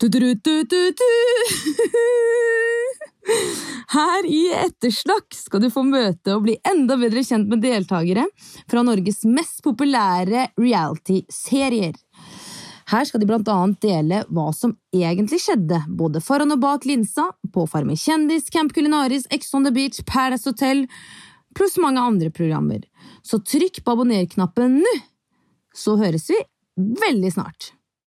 Du-du-du-du-du. Her i Etterslakk skal du få møte og bli enda bedre kjent med deltakere fra Norges mest populære reality-serier. Her skal de blant annet dele hva som egentlig skjedde, både foran og bak linsa, på Farmen kjendis, Camp Culinaris, Ex on the Beach, Paradise Hotel, pluss mange andre programmer. Så trykk på abonner-knappen nå, så høres vi veldig snart.